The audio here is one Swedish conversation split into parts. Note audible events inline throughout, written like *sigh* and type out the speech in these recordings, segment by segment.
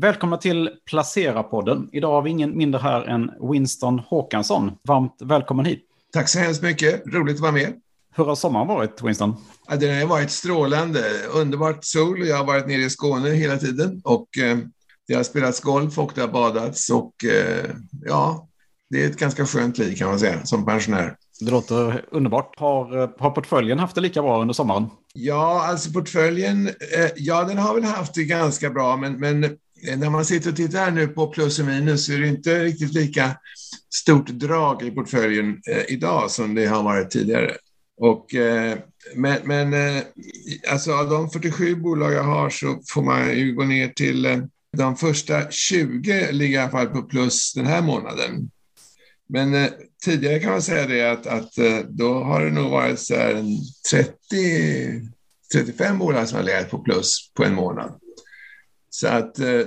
Välkomna till Placera-podden. Idag har vi ingen mindre här än Winston Håkansson. Varmt välkommen hit. Tack så hemskt mycket. Roligt att vara med. Hur har sommaren varit, Winston? Ja, den har varit strålande. Underbart sol. Jag har varit nere i Skåne hela tiden och eh, det har spelats golf och det har badats och eh, ja, det är ett ganska skönt liv kan man säga som pensionär. Det låter underbart. Har, eh, har portföljen haft det lika bra under sommaren? Ja, alltså portföljen, eh, ja den har väl haft det ganska bra, men, men Eh, när man sitter och tittar nu på plus och minus så är det inte riktigt lika stort drag i portföljen eh, idag som det har varit tidigare. Och, eh, men men eh, alltså av de 47 bolag jag har så får man ju gå ner till eh, de första 20 ligger i alla fall på plus den här månaden. Men eh, tidigare kan man säga det att, att eh, då har det nog varit så här 30, 35 bolag som har legat på plus på en månad. Så att eh,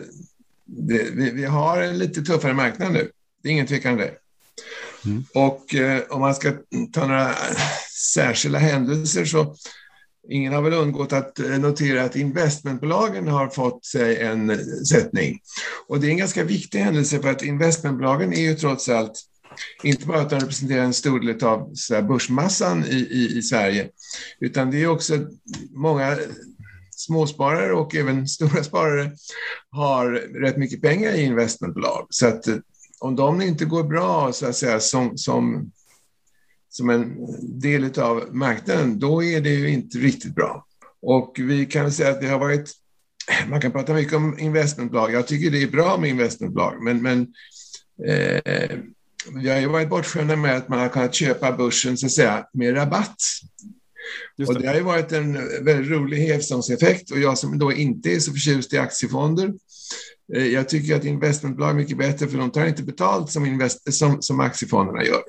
det, vi, vi, har en lite tuffare marknad nu. Det är ingen tvekan det. Mm. Och eh, om man ska ta några särskilda händelser så Ingen har väl undgått att eh, notera att investmentbolagen har fått sig en sättning. Och det är en ganska viktig händelse för att investmentbolagen är ju trots allt inte bara att de representerar en stor del av börsmassan i, i, i Sverige, utan det är också många småsparare och även *laughs* stora sparare har rätt mycket pengar i investmentbolag. Så att eh, om de inte går bra så att säga, som, som, som en del av marknaden, då är det ju inte riktigt bra. Och vi kan säga att det har varit, *clears throat* man kan prata mycket om investmentbolag, jag tycker det är bra med investmentbolag, men, men eh, vi har ju varit bortskämda med att man har kunnat köpa börsen så att säga, med rabatt. Det. Och det har ju varit en väldigt rolig hävstångseffekt och jag som då inte är så förtjust i aktiefonder, eh, jag tycker att investmentbolag är mycket bättre för de tar inte betalt som, invest som, som aktiefonderna gör.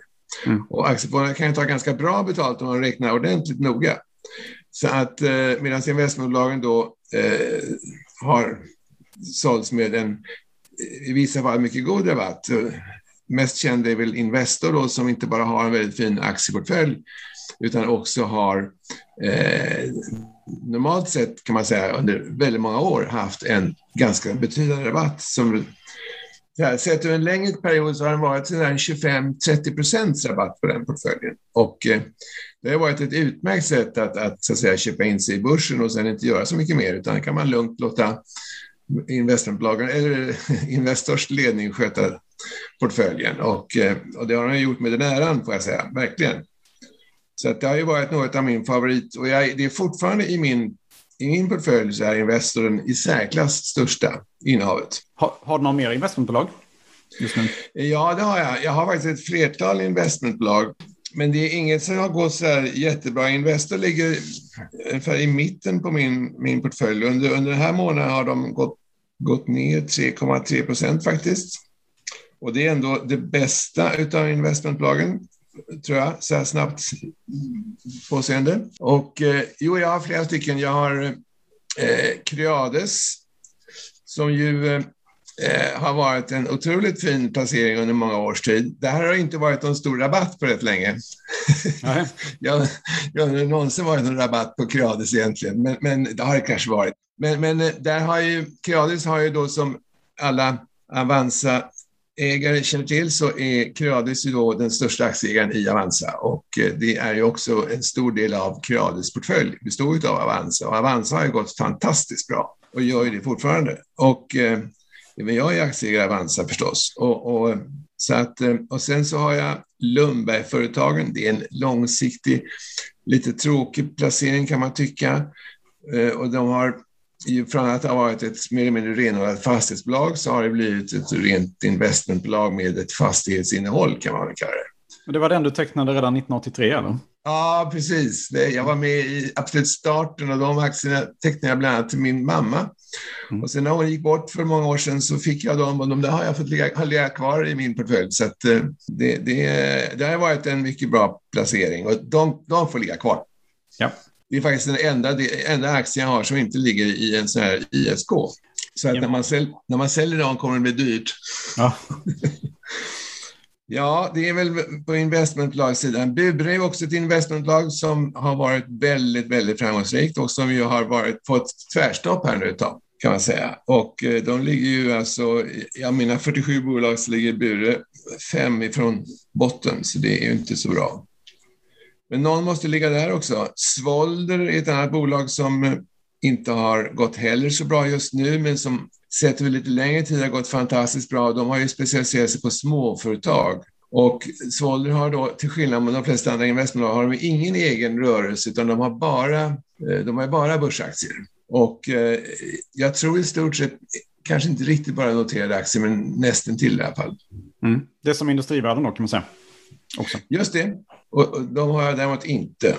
Mm. Och aktiefonderna kan ju ta ganska bra betalt om man räknar ordentligt noga. Så att eh, medan investmentbolagen då eh, har sålts med en i vissa fall mycket god rabatt mest känd är väl Investor då, som inte bara har en väldigt fin aktieportfölj utan också har eh, normalt sett kan man säga under väldigt många år haft en ganska betydande rabatt som här, sett över en längre period så har den varit 25-30 procents rabatt på den portföljen. Och eh, det har varit ett utmärkt sätt att, att, så att säga, köpa in sig i börsen och sen inte göra så mycket mer, utan kan man lugnt låta investmentbolagen eller *laughs* Investors ledning sköta portföljen. Och, eh, och det har han gjort med den äran, får jag säga, verkligen. Så att det har ju varit något av min favorit och jag, det är fortfarande i min, i min portfölj så är Investor den i särklass största innehavet. Har, har du några mer investmentbolag? Just nu? Ja, det har jag. Jag har faktiskt ett flertal investmentbolag. Men det är inget som har gått så här jättebra. Investor ligger ungefär i mitten på min, min portfölj. Under, under den här månaden har de gått, gått ner 3,3 procent faktiskt. Och det är ändå det bästa av investmentbolagen, tror jag, så här snabbt påseende. Och eh, jo, jag har flera stycken. Jag har eh, Creades, som ju eh, har varit en otroligt fin placering under många års tid. Det här har inte varit någon stor rabatt på rätt länge. Nej. *laughs* jag, jag har någonsin varit någon rabatt på Creades egentligen, men, men det har det kanske varit. Men, men eh, där har ju, Creades har ju då som alla Avanza ägare känner till så är Creades ju då den största aktieägaren i Avanza och eh, det är ju också en stor del av Creades portfölj består av Avanza och Avanza har ju gått fantastiskt bra och gör ju det fortfarande. Och eh, även jag är aktieägare i Avanza förstås. Och, och, så att, eh, och sen så har jag Lundbergföretagen, det är en långsiktig, lite tråkig placering kan man tycka. Eh, och de har från att ha varit ett mer eller mindre renodlat fastighetsbolag så har det blivit ett rent investmentbolag med ett fastighetsinnehåll kan man väl kalla det. Men det var den du tecknade redan 1983 eller? Ja, precis. Jag var med i absolut starten och de aktierna tecknade jag bland annat till min mamma. Mm. Och sen när hon gick bort för många år sedan så fick jag dem och de där har jag fått ligga, ligga kvar i min portfölj. Så eh, det, det, det har varit en mycket bra placering och de, de får ligga kvar. Ja. Det är faktiskt den enda, enda aktien jag har som inte ligger i en sån här ISK. Så att när, man sälj, när man säljer dem kommer det bli dyrt. Ja. ja, det är väl på investmentlagssidan. Bure är också ett investmentlag som har varit väldigt, väldigt framgångsrikt och som ju har varit, fått tvärstopp här nu ett tag, kan man säga. Och eh, de ligger ju alltså, jag menar 47 bolag så ligger Bure fem ifrån botten, så det är ju inte så bra. Men någon måste ligga där också. Svolder är ett annat bolag som inte har gått heller så bra just nu, men som sett över lite längre tid har gått fantastiskt bra. De har ju specialiserat sig på småföretag. Och Svolder har då, till skillnad mot de flesta andra investmentbolag, har de ingen egen rörelse, utan de har bara, eh, de har bara börsaktier. Och eh, jag tror i stort sett, kanske inte riktigt bara noterade aktier, men nästan till i alla fall. Mm. Det är som industrivärden då kan man säga. Också. Just det, och, de har jag däremot inte.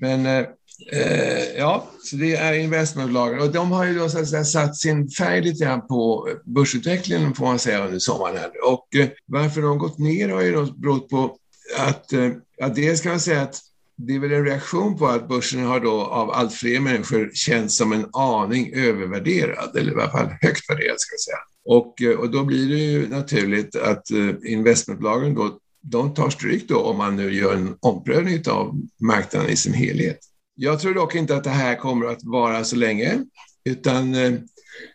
Men eh, eh ja, så det är investmentbolagen och de har ju då så att säga, satt sin färg lite grann på börsutvecklingen får man säga under sommaren. Här. Och eh, varför de har gått ner har ju då berott på att, eh, att dels kan man säga att det är väl en reaktion på att börsen har då av allt fler människor känts som en aning övervärderad, eller i alla fall högt värderad ska jag säga. Och, eh, och då blir det ju naturligt att eh, investmentbolagen då de tar stryk då om man nu gör en omprövning av marknaden i sin helhet. Jag tror dock inte att det här kommer att vara så länge, utan eh,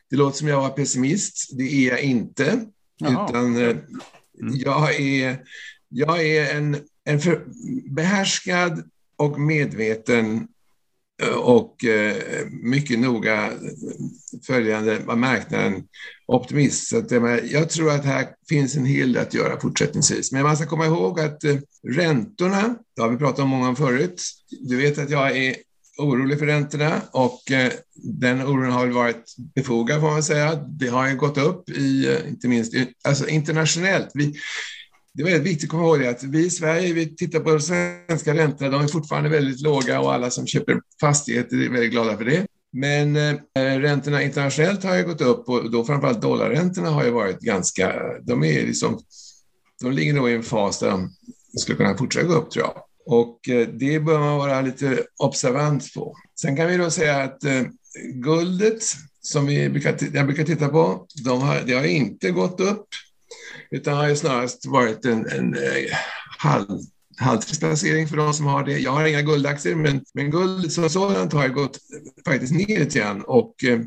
det låter som jag var pessimist. Det är jag inte, Jaha. utan eh, mm. jag är, jag är en, en behärskad och medveten Eh, och eh, mycket noga följande vad marknaden optimist. Så att, jag tror att här finns en hel del att göra fortsättningsvis. Men man ska komma ihåg att eh, räntorna, det har vi pratat om många gånger förut. Du vet att jag är orolig för räntorna och den oron har väl varit befogad får man säga. Det har ju gått upp i, inte minst alltså internationellt. Vi, det är väldigt viktigt att komma ihåg det att vi i Sverige, vi tittar på de svenska räntorna, de är fortfarande väldigt låga och alla som köper fastigheter är väldigt glada för det. Men eh, räntorna internationellt har ju gått upp och då framförallt dollarräntorna har ju varit ganska, de är liksom, de ligger nog i en fas där de skulle kunna fortsätta gå upp tror jag. Och eh, det bör man vara lite observant på. Sen kan vi då säga att eh, guldet som vi brukar, jag brukar titta på, de har, det har inte gått upp utan har ju snarast varit en, en eh, halv halvtidsplacering för de som har det. Jag har inga guldaktier, men, men guld som sådant har gått faktiskt ner lite grann och eh,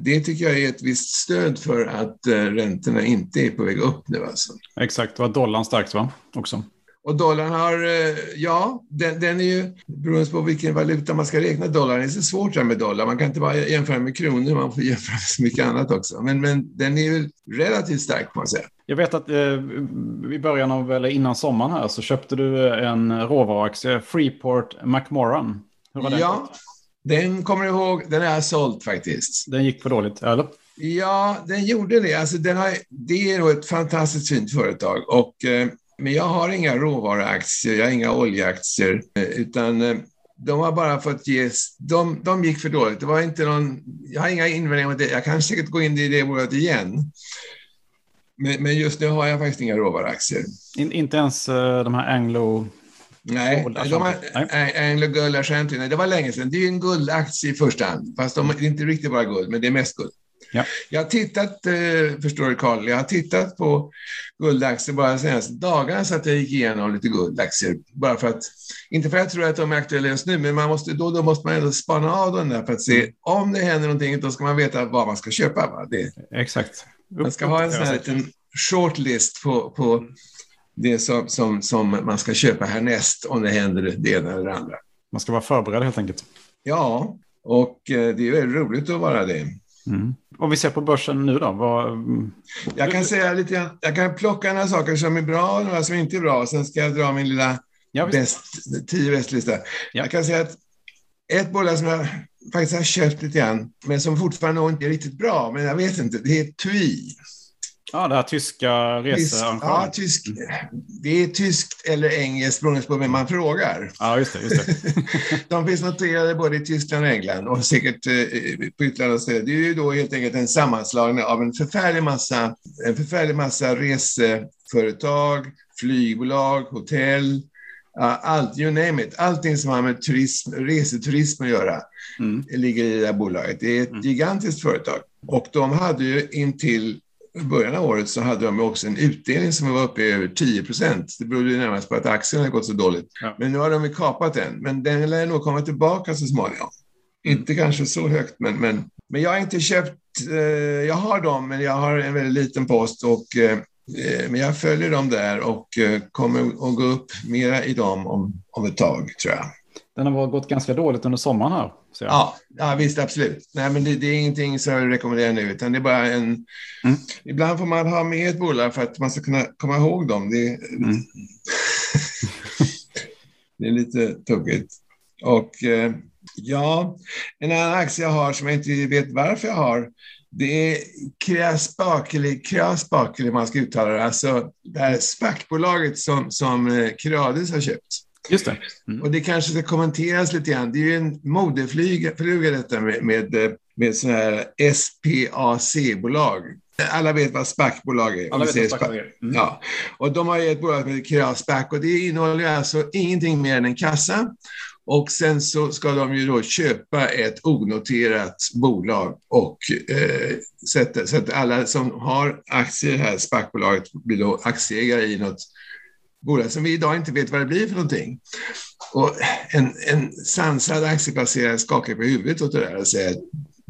det tycker jag är ett visst stöd för att eh, räntorna inte är på väg upp nu. Alltså. Exakt, det var dollarn starkt va? Också. Och dollarn har, eh, ja, den, den är ju, beroende på vilken valuta man ska räkna dollarn, det är så svårt det med dollar. Man kan inte bara jämföra med kronor, man får jämföra med så mycket annat också. Men, men den är ju relativt stark, får man säga. Jag vet att eh, i början av, eller innan sommaren här, så köpte du en råvaruaktie, Freeport McMoran. Hur var den? Ja, den kommer jag ihåg, den har jag sålt faktiskt. Den gick för dåligt, eller? Ja, den gjorde det. Alltså, den har, det är ett fantastiskt fint företag. Och, eh, men jag har inga råvaruaktier, jag har inga oljeaktier, eh, utan eh, de har bara fått ges, de, de gick för dåligt. Det var inte någon, jag har inga invändningar mot det. Jag kan säkert gå in i det bolaget igen. Men, men, just nu har jag faktiskt inga råvaruaktier. In, inte ens uh, de här Anglo... Nej, de har, Anglo Guld Ashanti, det var länge sedan. Det är en guldaktie i första hand, fast de är inte riktigt bara guld, men det är mest guld. Ja. Jag har tittat, eh, förstår du Karl, jag har tittat på guldaktier bara de senaste dagarna så att jag gick igenom lite guldaktier. Bara för att, inte för att jag tror att de är aktuella just nu, men man måste, då, då måste man ändå spana av dem där för att se mm. om det händer någonting, då ska man veta vad man ska köpa. Va? Det, Exakt. Man ska ha en sån här liten shortlist på, på det som, som, som man ska köpa härnäst om det händer det ena eller det andra. Man ska vara förberedd helt enkelt. Ja, och eh, det är väldigt roligt att vara det. Mm. Om vi ser på börsen nu då? Vad... Jag kan säga lite jag kan plocka några saker som är bra och några som inte är bra. Sen ska jag dra min lilla ja, bäst, tio bästlista. Ja. Jag kan säga att ett bolag som jag faktiskt har köpt lite grann, men som fortfarande inte är riktigt bra, men jag vet inte, det är TUI. Ja, det här tyska researrangemanget. Ja, tysk, det är tyskt eller engelskt beroende på vem man frågar. Ja, just det. Just det. *laughs* De finns noterade både i Tyskland och England och säkert eh, på ytterligare ställen. Det är ju då helt enkelt en sammanslagning av en förfärlig massa, en förfärlig massa reseföretag, flygbolag, hotell, allt, you name it. Allting som har med turism, reseturism att göra mm. ligger i det här bolaget. Det är ett mm. gigantiskt företag. Och de hade ju intill i början av året så hade de också en utdelning som var uppe i över 10 procent. Det berodde närmast på att aktien hade gått så dåligt. Ja. Men nu har de kapat den. Men den lär nog komma tillbaka så småningom. Inte kanske så högt, men, men Men jag har inte köpt, eh, jag har dem, men jag har en väldigt liten post och eh, eh, men jag följer dem där och kommer att gå upp mera i dem om, om ett tag, tror jag. Den har gått ganska dåligt under sommaren här. Ja, ja, visst, absolut. Nej, men det, det, är ingenting som jag rekommenderar nu, utan det är bara en... Mm. Ibland får man ha med ett bolag för att man ska kunna komma ihåg dem. Det, mm. *laughs* det är lite tuggigt. Och eh, ja, en annan aktie jag har som jag inte vet varför jag har, det är Kreaspakeli, Kreaspakeli man ska uttala det, alltså det här SPAC-bolaget som, som eh, Creades har köpt. Just det. Mm. Och det kanske ska kommenteras lite grann. Det är ju en modefluga detta med, med, med sådana här SPAC-bolag. Alla vet vad SPAC-bolag är. Alla vet vad SPAC är. Mm. Ja. Och de har ju ett bolag som heter Creaspac och det innehåller alltså ingenting mer än en kassa. Och sen så ska de ju då köpa ett onoterat bolag och eh, sätta, så att alla som har aktier i det här SPAC-bolaget blir då aktieägare i något bolag som vi idag inte vet vad det blir för någonting. Och en, en sansad aktieplacerare skakar på huvudet åt det där och säger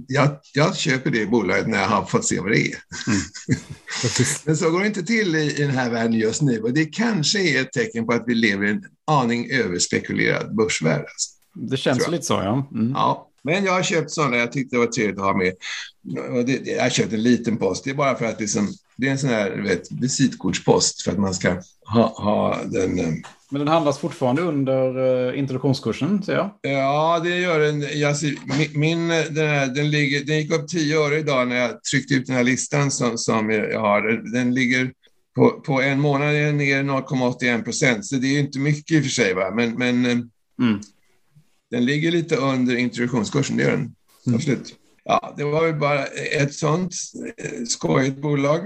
jag, jag köper det bolaget när jag har fått se vad det är. Mm. *laughs* Men så går det inte till i, i den här världen just nu och det kanske är ett tecken på att vi lever i en aning överspekulerad börsvärld. Alltså. Det känns lite så, ja. Mm. Ja, men jag har köpt sådana, jag tyckte det var trevligt att ha med. Jag har köpt en liten post, det är bara för att liksom, det är en sån här vet, visitkortspost för att man ska ha, ha den. Eh, men den handlas fortfarande under uh, introduktionskursen, ser jag? Ja, det gör den. Jag, min, min, den, här, den, ligger, den gick upp 10 öre idag när jag tryckte ut den här listan som, som jag har. Den ligger på, på en månad är den ner 0,81 procent, så det är inte mycket i och för sig. Va? Men, men eh, mm. den ligger lite under introduktionskursen, det gör den. Mm. Absolut. Ja, det var väl bara ett sånt skojigt bolag.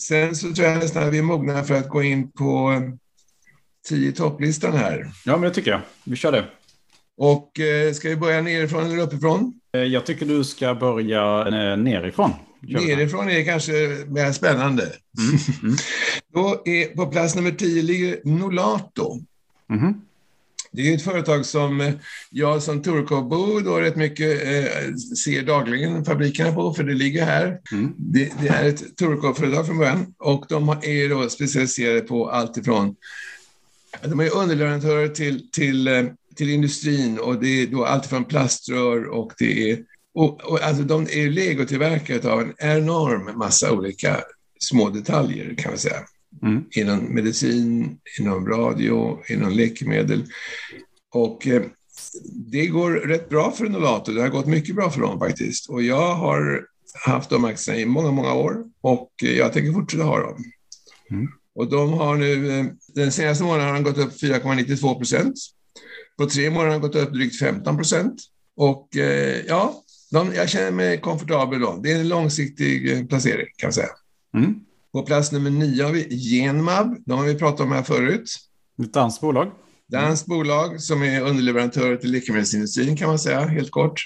Sen så tror jag nästan att vi är mogna för att gå in på tio topplistan här. Ja, men det tycker jag. Vi kör det. Och eh, ska vi börja nerifrån eller uppifrån? Eh, jag tycker du ska börja eh, nerifrån. Nerifrån är kanske mer spännande. Mm. Mm. *laughs* Då är, på plats nummer tio ligger Nolato. Mm. Det är ett företag som eh, jag som Torekov-bo då rätt mycket eh, ser dagligen fabrikerna på, för det ligger här. Mm. Det, det, är ett Torekov-företag från början och de är då specialiserade på allt ifrån de är underleverantörer till, till, eh, till industrin och det är då allt från plaströr och det är och, och alltså de är legotillverkare av en enorm massa olika små detaljer kan man säga. Mm. Inom medicin, inom radio, inom läkemedel. Och eh, det går rätt bra för Nolato. Det har gått mycket bra för dem faktiskt. Och jag har haft de aktierna i många, många år och jag tänker fortsätta ha dem. Mm. Och de har nu, eh, den senaste månaden har de gått upp 4,92 procent. På tre månader har de gått upp drygt 15 procent. Och eh, ja, de, jag känner mig komfortabel då. Det är en långsiktig eh, placering kan man säga. Mm. På plats nummer nio har vi Genmab. De har vi pratat om här förut. Ett danskt bolag. Danskt bolag som är underleverantör till läkemedelsindustrin kan man säga, helt kort.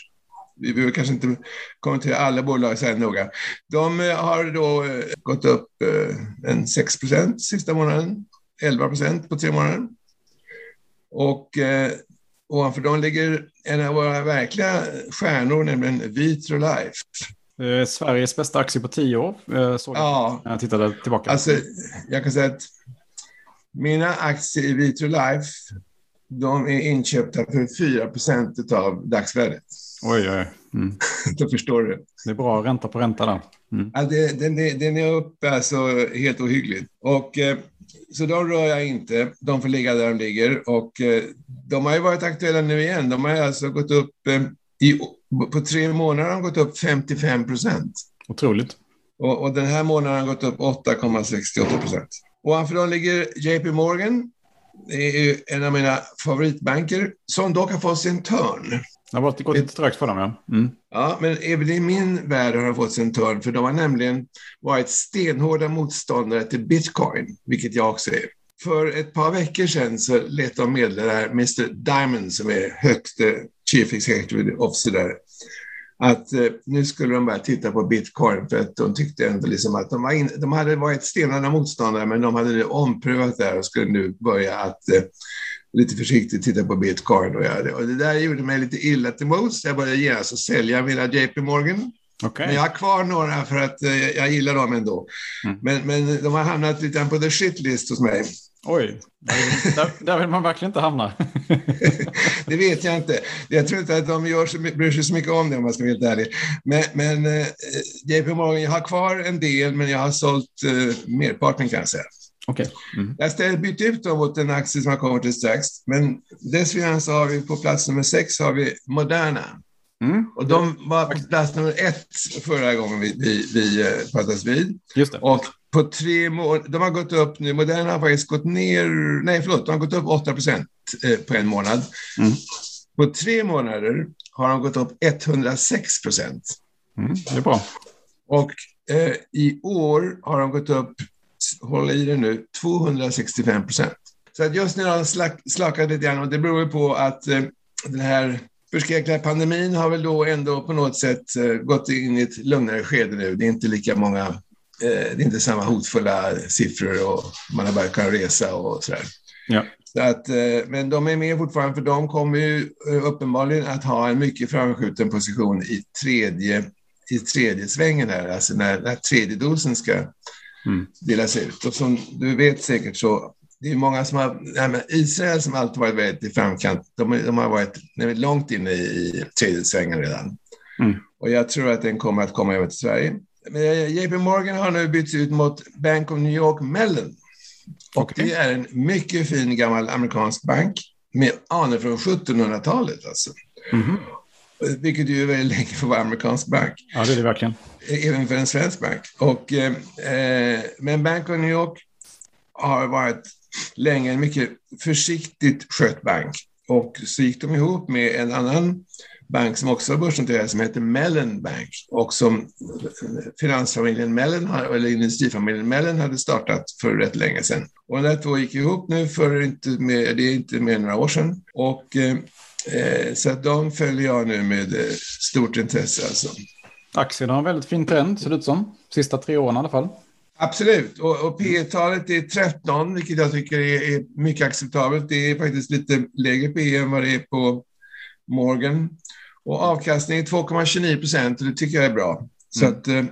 Vi behöver kanske inte kommentera alla bolag så här noga. De eh, har då eh, gått upp eh, en 6 procent sista månaden, 11 procent på tre månader. Och eh, ovanför dem ligger en av våra verkliga stjärnor, nämligen Vitrolife. Eh, Sveriges bästa aktie på tio år, eh, såg ja, jag när jag tittade tillbaka. Alltså, jag kan säga att mina aktier i Vitrolife, de är inköpta för 4 procent av dagsvärdet. Oj, oj. Mm. *laughs* Då förstår du. Det är bra ränta på ränta där. Mm. Ja, det, den, är, den är uppe alltså helt ohyggligt. Och, eh, så de rör jag inte. De får ligga där de ligger. Och eh, de har ju varit aktuella nu igen. De har alltså gått upp eh, i, på tre månader har de gått upp 55 procent. Otroligt. Och, och, den här månaden har gått upp 8,68 procent. Ovanför dem ligger JP Morgan. Det är en av mina favoritbanker som dock har fått sin törn. Det har gått lite trögt för dem, ja. Mm. Ja, men även i min värld har de fått sin törn, för de har nämligen varit stenhårda motståndare till bitcoin, vilket jag också är. För ett par veckor sedan så lät de meddela Mr Diamond, som är högste chief executive officer där, att eh, nu skulle de börja titta på bitcoin för att de tyckte ändå liksom att de, var in, de hade varit stenhårda motståndare men de hade omprövat det och skulle nu börja att eh, lite försiktigt titta på bitcoin. Och, jag, och det där gjorde mig lite illa till mods. Jag började genast sälja mina JP Morgan. Okay. Men jag har kvar några för att eh, jag gillar dem ändå. Mm. Men, men de har hamnat lite på the shit list hos mig. Oj, där, där vill man verkligen inte hamna. *laughs* det vet jag inte. Jag tror inte att de gör så, bryr sig så mycket om det om man ska vara helt ärlig. Men, men eh, JP Morgan, jag har kvar en del, men jag har sålt eh, merparten kan jag säga. Okay. Mm. Jag har bytt ut dem mot en aktie som jag kommer till strax. Men dessförinnan så har vi på plats nummer sex har vi Moderna. Mm. Och de var på plats nummer ett förra gången vi, vi, vi eh, pratades vid. Just det. Och på tre månader, de har gått upp nu, Moderna har faktiskt gått ner, nej förlåt, de har gått upp 8 procent eh, på en månad. Mm. På tre månader har de gått upp 106 procent. Mm, det är bra. Och eh, i år har de gått upp, håll i det nu, 265 procent. Så att just nu har de slakat lite grann och det beror på att eh, den här förskräckliga pandemin har väl då ändå på något sätt eh, gått in i ett lugnare skede nu. Det är inte lika många, det är inte samma hotfulla siffror och man har börjat kunna resa och sådär. Ja. Så att, eh, men de är med fortfarande för de kommer ju eh, uppenbarligen att ha en mycket framskjuten position i tredje, i tredje svängen här, alltså när, när tredje dosen ska Mm. delas ut. Och som du vet säkert så det är många som har, nej, Israel som alltid varit väldigt i framkant, de, de har varit långt inne i, i tredje svängen redan. Mm. Och jag tror att den kommer att komma över till Sverige. JP Morgan har nu bytts ut mot Bank of New York Mellon. Och Okej. det är en mycket fin gammal amerikansk bank med anor från 1700-talet alltså. Mhm. Vilket ju är väldigt länge för att vara amerikansk bank Ja, det är det verkligen. även för en svensk bank. Och, eh, eh, men Bank of New York har varit länge en mycket försiktigt skött bank. Och så gick de ihop med en annan bank som också var börsnoterad som heter Mellon Bank och som finansfamiljen Mellon, eller industrifamiljen Mellon hade startat för rätt länge sedan. Och de där två gick ihop nu för inte med, det är inte mer än några år sedan. Och, eh, eh, så att de följer jag nu med eh, stort intresse. Alltså. Aktien har en väldigt fin trend, ser det ut som. Sista tre åren i alla fall. Absolut, och, och P talet är 13, vilket jag tycker är, är mycket acceptabelt. Det är faktiskt lite lägre P än vad det är på Morgan. Och avkastningen är 2,29 procent och det tycker jag är bra. Så Mm. att eh,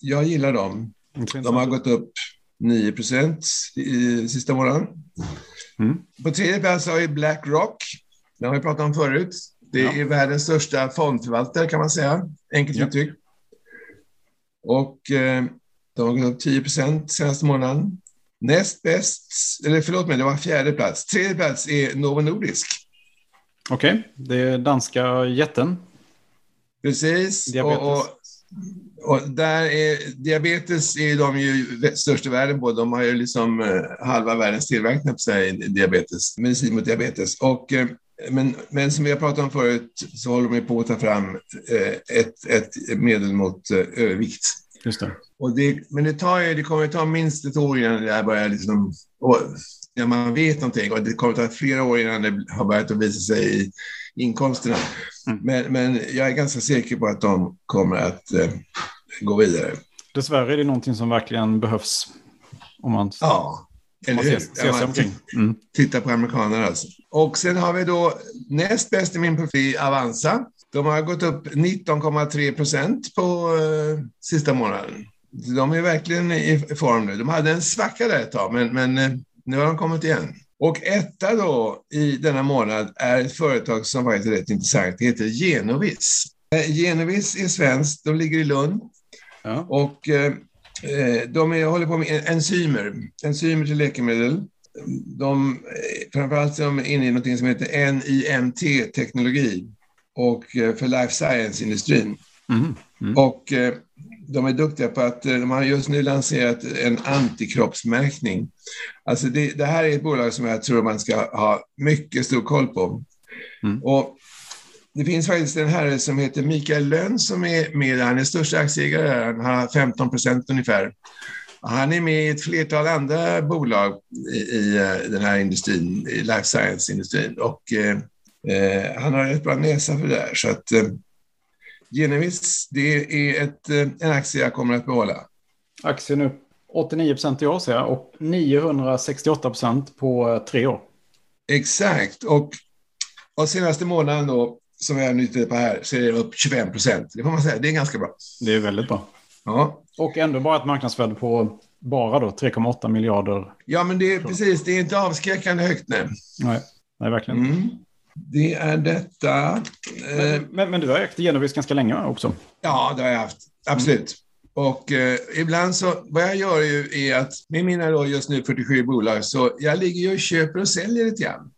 jag gillar dem. De har gått upp 9 procent i sista månaden. Mm. På tredje plats har vi Blackrock. Det har vi pratat om förut. Det Ja. är världens största fondförvaltare kan man säga, enkelt Ja. uttryckt. Och eh, de har gått upp 10 procent senaste månaden. Näst bäst, eller förlåt mig, det var fjärde plats. Tredje plats är Novo Nordisk. Okej, det är danska jätten. Precis. Diabetes. Och, och, och där är, diabetes är de ju störst i världen på. De har ju liksom eh, halva världens tillverkning på sig diabetes, medicin mot diabetes. Och, eh, men, men som vi har pratat om förut så håller de på att ta fram eh, ett, ett medel mot eh, övervikt. Just det. Och det, men det, tar ju, det kommer att ta minst ett år innan det här börjar liksom, ja, man vet någonting och det kommer att ta flera år innan det har börjat att visa sig i inkomsterna. Mm. Men, men jag är ganska säker på att de kommer att eh, gå vidare. Dessvärre är det någonting som verkligen behövs. Om man, Ja, eller hur? ser, ser Ja. Mm. Titta på amerikanerna alltså. Och sen har vi då näst bäst i min profil, Avanza. De har gått upp 19,3 procent på eh, sista månaden. De är verkligen i form nu. De hade en svacka där ett tag, men, men eh, nu har de kommit igen. Och etta då i denna månad är ett företag som faktiskt är rätt intressant. Det heter Genovis. Eh, Genovis är svenskt, de ligger i Lund. Ja. Och eh, eh, de är, håller på med en- enzymer, enzymer till läkemedel. De, framförallt är de inne i något som heter NIMT-teknologi och för life science-industrin. Mm. Mm. Och eh, de är duktiga på att, eh, de har just nu lanserat en antikroppsmärkning. Alltså det, det här är ett bolag som jag tror man ska ha mycket stor koll på. Mm. Och det finns faktiskt en herre som heter Mikael Lönn som är med, han är största aktieägare, där. han har 15 procent ungefär. Han är med i ett flertal andra bolag i, i eh, den här industrin, i life science-industrin. Och eh, eh, han har rätt bra näsa för det där. Så att, eh, Genevis, det är ett, eh, en aktie jag kommer att behålla. Aktien upp 89 procent i år ser jag och 968 procent på eh, tre år. Exakt. Och, och senaste månaden då, som jag nyttjar på här, så är det upp 25 procent. Det får man säga, det är ganska bra. Det är väldigt bra. Ja. Och ändå bara ett marknadsvärde på bara då 3,8 miljarder. Ja, men det är precis, det är inte avskräckande högt nu. Nej, nej verkligen. Mm. Det är detta. Men, men, men, du har ägt Genovis ganska länge också? Ja, det har jag haft. Absolut. Mm. Och eh, ibland så, vad jag gör ju är att med mina då just nu 47 bolag, så jag ligger ju och köper och säljer lite grann.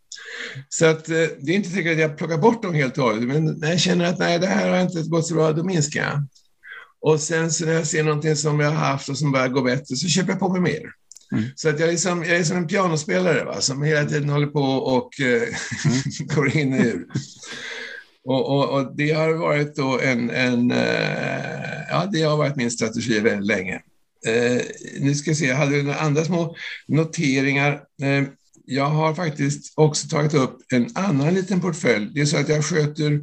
Så att, eh, det är inte säkert att jag plockar bort dem helt och hållet, men när jag känner att nej, det här har inte gått så bra, då minskar jag. Och sen så när jag ser någonting som jag har haft och som börjar gå bättre, så köper jag på mig mer. Mm. Så att jag, är som, jag är som en pianospelare va? som hela tiden håller på och eh, mm. *laughs* går in och ur. Och, och, och, det har varit då en, en eh, ja, det har varit min strategi väldigt länge. Eh, nu ska jag se, jag hade några andra små noteringar. Eh, jag har faktiskt också tagit upp en annan liten portfölj. Det är så att jag sköter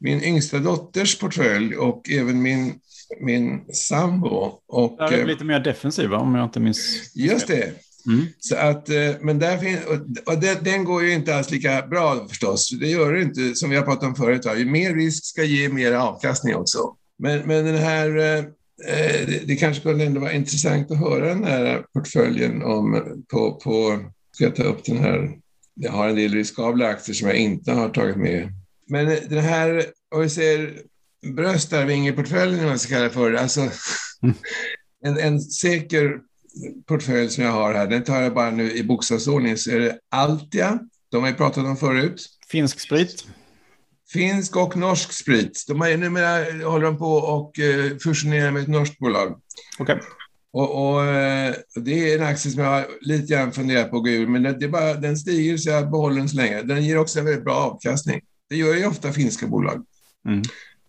min yngsta dotters portfölj och även min, min sambo. Och, det är lite mer defensiva om jag inte minns. Just det. Mm. Så att, eh, men där finns, och den, den, går ju inte alls lika bra förstås. Det gör det inte, som vi har pratat om förut. Ju mer risk ska ge mer avkastning också. Men, men den här, eh, eh, det, det kanske kunde ändå vara intressant att höra den här portföljen om, på, på, ska jag ta upp den här, jag har en del riskabla aktier som jag inte har tagit med. Men den här, om vi säger bröstarvingeportföljen, vad man ska kalla det för, alltså mm. *laughs* en, en säker portfölj som jag har här, den tar jag bara nu i bokstavsordning, så är det Altia, de har vi pratat om förut. Finsk sprit. Finsk och norsk sprit. De har, numera håller de på och uh, fusionerar med ett norskt bolag. Okay. Och, och uh, det är en aktie som jag har lite grann funderat på att gå ur, men det är bara, den stiger så jag behåller den så länge. Den ger också en väldigt bra avkastning. Det gör ju ofta finska bolag. Mm.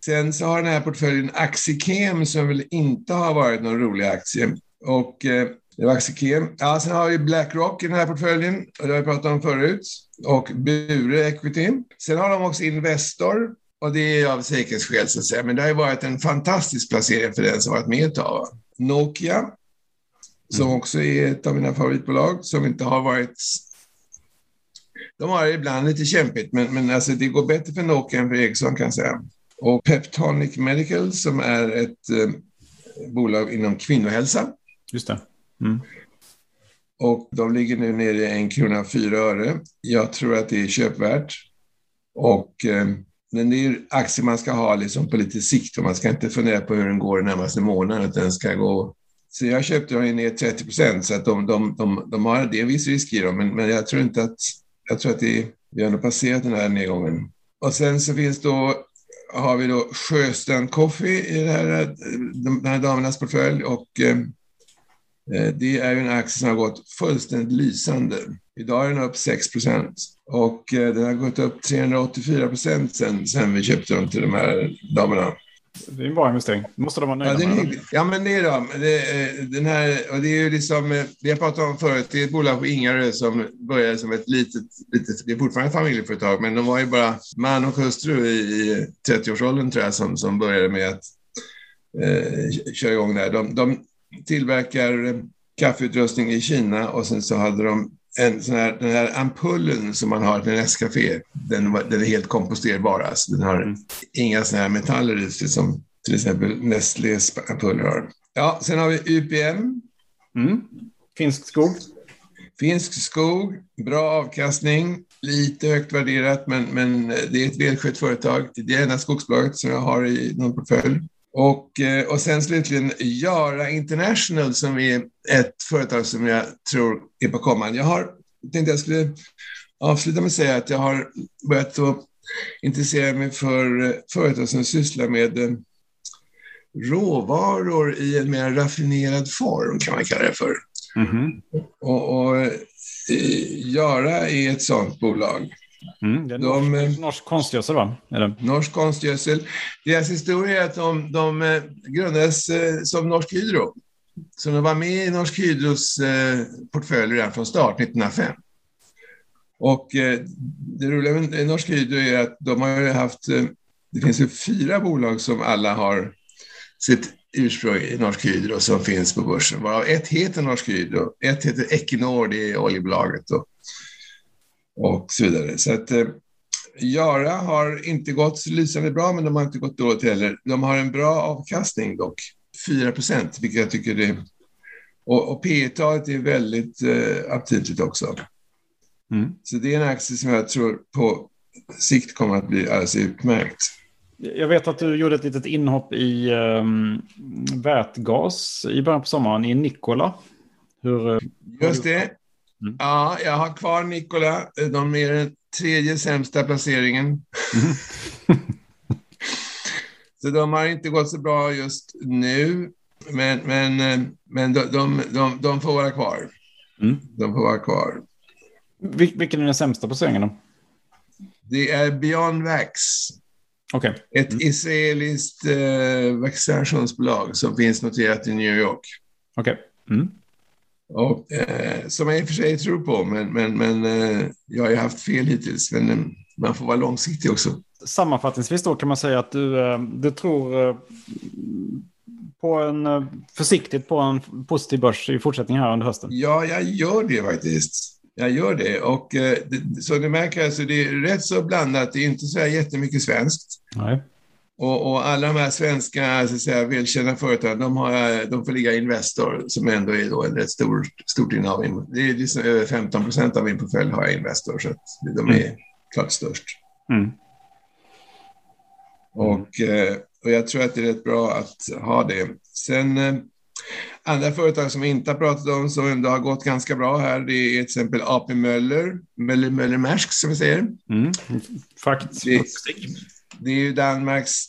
Sen så har den här portföljen Axikem som väl inte har varit någon rolig aktie. Och eh, det var Axikem. Ja, sen har vi Blackrock i den här portföljen, och det har vi pratat om förut. Och Bure Equity. Sen har de också Investor, och det är av säkerhetsskäl så att säga. Men det har ju varit en fantastisk placering för den som varit med ett tag. Nokia, som mm. också är ett av mina favoritbolag, som inte har varit de har det ibland lite kämpigt, men, men alltså det går bättre för Nokia än för Ericsson kan jag säga. Och Peptonic Medical som är ett eh, bolag inom kvinnohälsa. Just det. Mm. Och de ligger nu nere i en krona fyra öre. Jag tror att det är köpvärt. Och eh, den är aktier man ska ha liksom på lite sikt och man ska inte fundera på hur den går den närmaste månaden, utan den ska gå så jag köpte dem ner 30 procent, så att de, de, de, de har det viss risk i dem, men, men jag tror inte att jag tror att det, vi har nog passerat den här nedgången. Och sen så finns då, har vi då Sjöstrand Coffee i det här, de här damernas portfölj och eh, eh, det är ju en aktie som har gått fullständigt lysande. Idag är den upp 6 procent och eh, den har gått upp 384 procent sen, sen vi köpte dem till de här damerna. Det är en bra investering. måste de vara nöjda ja, med. ja, men det är de. Det, eh, den här, och det är ju liksom, eh, vi har pratat om förut, det är ett bolag på Ingarö som började som ett litet, litet, det är fortfarande ett familjeföretag, men de var ju bara man och hustru i, i 30-årsåldern tror jag som, som började med att eh, köra igång det här. De, de tillverkar kaffeutrustning i Kina och sen så hade de en sån här, den här ampullen som man har till Nescafé, den, den är helt komposterbar. Alltså. Den har mm. inga såna här metaller i sig som till exempel Nestlés ampuller har. Ja, sen har vi UPM. Mm. Finsk skog. Finsk skog, bra avkastning, lite högt värderat, men, men det är ett välskött företag. Det är ena skogsbolaget som jag har i någon portfölj. Och, eh, och sen slutligen Jara International som är ett företag som jag tror är på kommande. Jag har tänkte jag skulle avsluta med att säga att jag har börjat att intressera mig för eh, företag som sysslar med eh, råvaror i en mer raffinerad form, kan man kalla det för. Mm -hmm. Och, och Jara är ett sådant bolag. Mm, det är de, norsk, norsk konstgödsel, va? Är Norsk konstgödsel. Deras historia är att de, de eh, grundades eh, som Norsk Hydro. Så de var med i Norsk Hydros eh, portfölj redan från start, 1905. Och det roliga med Norsk Hydro är att de har haft, det finns ju fyra bolag som alla har sitt ursprung i Norsk Hydro som finns på börsen, varav ett heter Norsk Hydro, ett heter Equinor, det är oljebolaget. Och och så vidare. Så att eh, Jara har inte gått lysande bra, men de har inte gått dåligt heller. De har en bra avkastning dock, 4 procent, vilket jag tycker det och, och P talet är väldigt eh, aptitligt också. Mm. Så det är en aktie som jag tror på sikt kommer att bli alldeles utmärkt. Jag vet att du gjorde ett litet inhopp i um, vätgas i början på sommaren i Nikola. Hur, eh, Just det. Mm. Ja, jag har kvar Nikola. De är den tredje sämsta placeringen. *laughs* Så de har inte gått så bra just nu. Men, men, men de, de, de, de får vara kvar. Mm. De får vara kvar. Vil vilken är den sämsta placeringen då? Det är Beyond Vax. Okay. Ett mm. israeliskt eh, vaccinationsbolag som finns noterat i New York. Okej. Okay. Mm. Och, eh, som jag i och för sig tror på, men, men, men eh, jag har ju haft fel hittills. Men eh, man får vara långsiktig också. Sammanfattningsvis då kan man säga att du, eh, du tror eh, på en, försiktigt på en positiv börs i fortsättningen här under hösten? Ja, jag gör det faktiskt. Jag gör det. Och eh, som du märker, alltså, det är rätt så blandat. Det är inte så här jättemycket svenskt. Nej. Och, och, alla de här svenska så att säga, välkända företagen, de, har, de får ligga Investor, som ändå är då en rätt stor, stort innehav. Det är liksom över 15 procent av min portfölj har jag Investor, så de är mm. klart störst. Mm. Och, eh, och jag tror att det är rätt bra att ha det. Sen eh, andra företag som vi inte har pratat om som ändå har gått ganska bra här, det är till exempel AP Möller, Möller, Möller Maersk som vi säger. Mm. Fakt. Det, det är ju Danmarks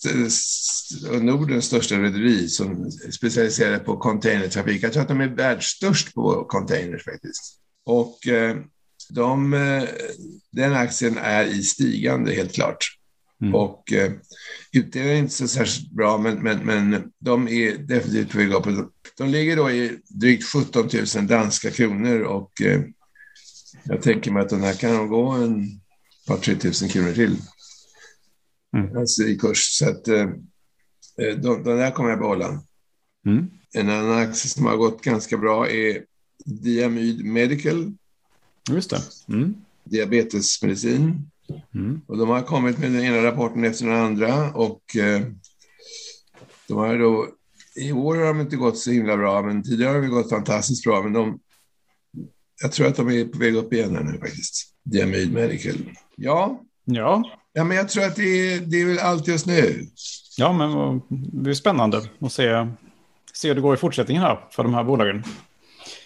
och eh, Nordens största rederi som specialiserar på containertrafik. Jag tror att de är världsstörst på containers faktiskt. Och eh, de, eh, den aktien är i stigande helt klart. Mm. Och eh, utdelningen är inte så särskilt bra, men, men, men de är definitivt på väg upp. De ligger då i drygt 17 000 danska kronor och eh, jag tänker mig att den här kan gå en par, tre tusen kronor till. Mm. Alltså i kurs. Så att eh, eh de, de där kommer jag behålla. Mm. En annan aktie som har gått ganska bra är Diamyd Medical. Just det. Mm. Diabetesmedicin. Mm. Och de har kommit med den ena rapporten efter den andra och eh, de har då, i år har de inte gått så himla bra, men tidigare har de gått fantastiskt bra. Men de, jag tror att de är på väg upp igen här nu faktiskt. Diamyd Medical. Ja. Ja. Ja, men jag tror att det är, det är väl allt just nu. Ja, men det är spännande att se, se hur det går i fortsättningen här för de här bolagen.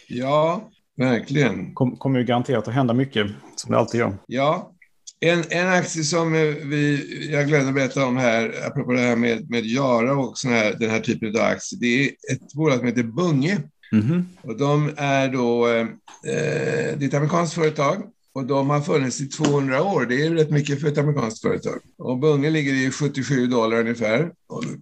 Ja, verkligen. Kom, kommer ju garanterat att hända mycket, som det alltid gör. Ja, en, en aktie som vi, jag glömde berätta om här, apropå det här med, med Jara och sån här, den här typen av aktier, det är ett bolag som heter Bunge. Mm -hmm. Och de är då, eh, det är ett amerikanskt företag och de har funnits i 200 år. Det är rätt mycket för ett amerikanskt företag. Och Bunge ligger i 77 dollar ungefär.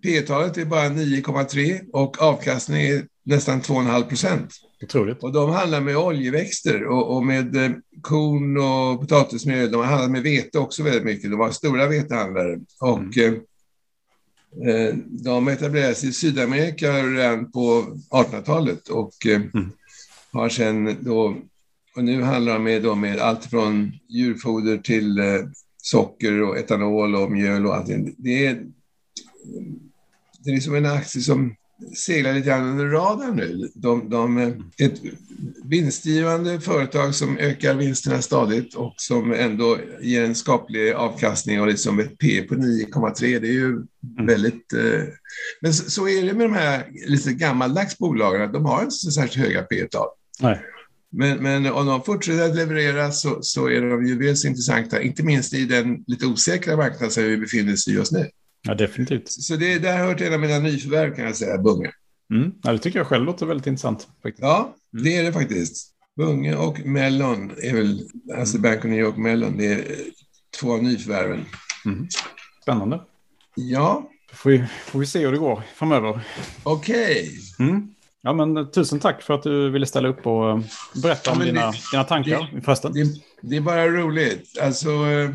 P-talet är bara 9,3 och avkastningen är nästan 2,5 procent. Otroligt. Och de handlar med oljeväxter och, och med eh, korn och potatismjöl. De har handlat med vete också väldigt mycket. De var stora vetehandlare. Och mm. eh, eh de etablerade sig i Sydamerika redan på 1800-talet och eh, mm. har sedan då, och nu handlar de då med allt från djurfoder till eh, socker och etanol och mjöl och allting. Det är, det är liksom en aktie som seglar lite grann under radarn nu. De, de, ett vinstgivande företag som ökar vinsterna stadigt och som ändå ger en skaplig avkastning och liksom ett P på 9,3. Det är ju mm. väldigt... Eh, men så, så, är det med de här lite gammaldags bolagen, de har inte så särskilt höga P-tal. Men, men om de fortsätter att leverera så, så är de ju så intressanta, inte minst i den lite osäkra marknad som vi befinner oss i just nu. Ja, definitivt. Så det, det har hört en av mina nyförvärv kan jag säga, Bunge. Mm. Ja, det tycker jag själv låter väldigt intressant. Faktiskt. Ja, mm. det är det faktiskt. Bunge och Mellon är väl, alltså Bank of New York Mellon, det är två av nyförvärven. Mm. Spännande. Ja. Får vi, får vi se hur det går framöver. Okej. Okay. Mm. Ja, men tusen tack för att du ville ställa upp och eh, berätta ja, om dina, det, dina tankar det, i hösten. Det, det, är bara roligt. Alltså, eh,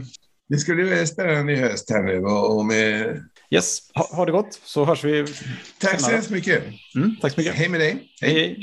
det skulle bli spännande i höst här nu. Och med... Yes, ha, ha det gott så hörs vi. Tack så hemskt mycket. Mm, tack så mycket. Hej med dig. hej. hej.